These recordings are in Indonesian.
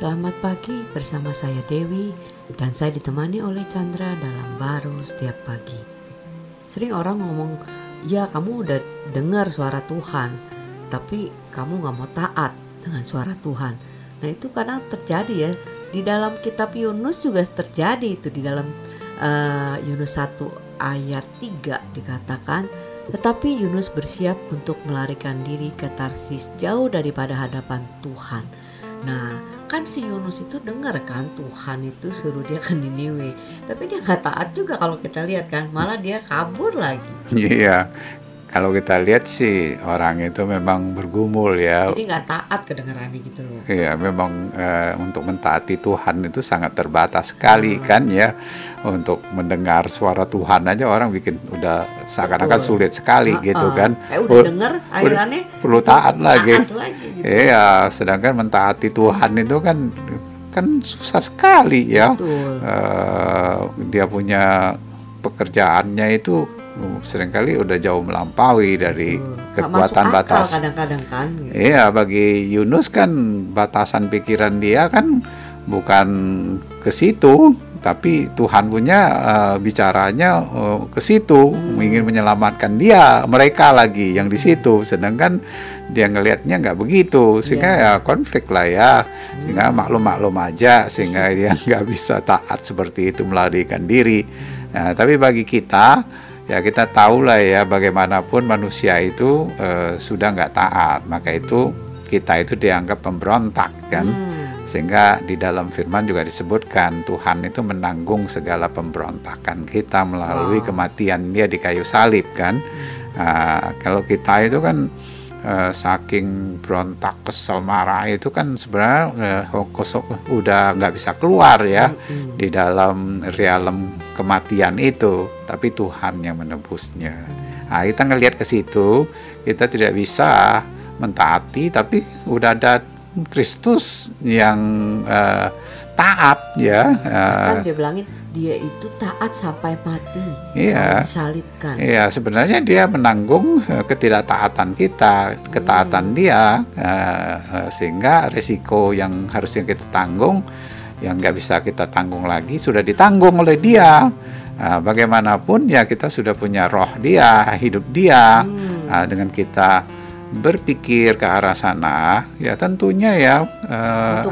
Selamat pagi bersama saya Dewi dan saya ditemani oleh Chandra dalam baru setiap pagi. Sering orang ngomong, ya kamu udah dengar suara Tuhan, tapi kamu nggak mau taat dengan suara Tuhan. Nah itu kadang terjadi ya di dalam kitab Yunus juga terjadi itu di dalam uh, Yunus 1 ayat 3 dikatakan tetapi Yunus bersiap untuk melarikan diri ke Tarsis jauh daripada hadapan Tuhan. Nah, kan si Yunus itu dengar kan Tuhan itu suruh dia ke Niniwe, tapi dia nggak taat juga kalau kita lihat kan, malah dia kabur lagi. Iya, kalau kita lihat sih orang itu memang bergumul ya. Jadi nggak taat kedengarannya gitu loh. Iya, memang uh, untuk mentaati Tuhan itu sangat terbatas sekali hmm. kan ya. Untuk mendengar suara Tuhan aja orang bikin udah seakan-akan sulit sekali uh, gitu kan. Eh udah denger akhirnya perlu taat lagi. Taat lagi gitu. Iya, sedangkan mentaati Tuhan itu kan kan susah sekali ya. Uh, dia punya pekerjaannya itu sering kali udah jauh melampaui dari Betul. kekuatan batas. Kadang-kadang kan. Gitu. Iya, bagi Yunus kan batasan pikiran dia kan bukan ke situ, tapi Tuhan punya uh, bicaranya uh, ke situ, hmm. ingin menyelamatkan dia, mereka lagi yang di situ, sedangkan dia ngelihatnya nggak begitu, sehingga yeah. ya konflik lah ya, sehingga hmm. maklum-maklum aja, sehingga dia nggak bisa taat seperti itu melarikan diri. Nah, tapi bagi kita ya kita tahu lah ya bagaimanapun manusia itu uh, sudah nggak taat maka itu kita itu dianggap pemberontak kan hmm. sehingga di dalam firman juga disebutkan Tuhan itu menanggung segala pemberontakan kita melalui wow. kematian dia di kayu salib kan hmm. uh, kalau kita itu kan uh, saking berontak kesel marah itu kan sebenarnya kosok udah nggak bisa keluar ya hmm. di dalam realem kematian itu tapi Tuhan yang menebusnya nah kita ngelihat ke situ kita tidak bisa mentaati tapi udah ada Kristus yang uh, taat ya. Kan dia bilangin dia itu taat sampai mati. Iya. Disalibkan. Iya, sebenarnya dia menanggung uh, ketidaktaatan kita, ketaatan hmm. dia uh, uh, sehingga resiko yang harusnya kita tanggung yang nggak bisa kita tanggung lagi sudah ditanggung oleh dia. Uh, bagaimanapun ya kita sudah punya roh dia, hidup dia hmm. uh, dengan kita berpikir ke arah sana, ya tentunya ya uh,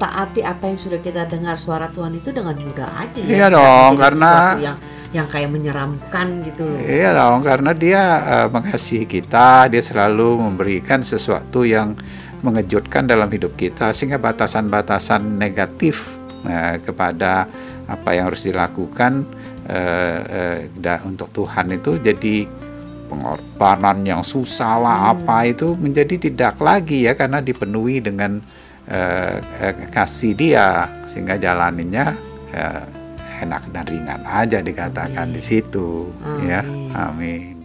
mentaati apa yang sudah kita dengar suara Tuhan itu dengan mudah aja ya. Iya dong, karena yang yang kayak menyeramkan gitu loh. Iya dong, karena dia uh, mengasihi kita, dia selalu memberikan sesuatu yang mengejutkan dalam hidup kita sehingga batasan-batasan negatif uh, kepada apa yang harus dilakukan uh, uh, untuk Tuhan itu jadi pengorbanan yang susah lah hmm. apa itu menjadi tidak lagi ya karena dipenuhi dengan uh, kasih dia sehingga jalaninya uh, enak dan ringan aja dikatakan Amin. di situ. Amin. ya amin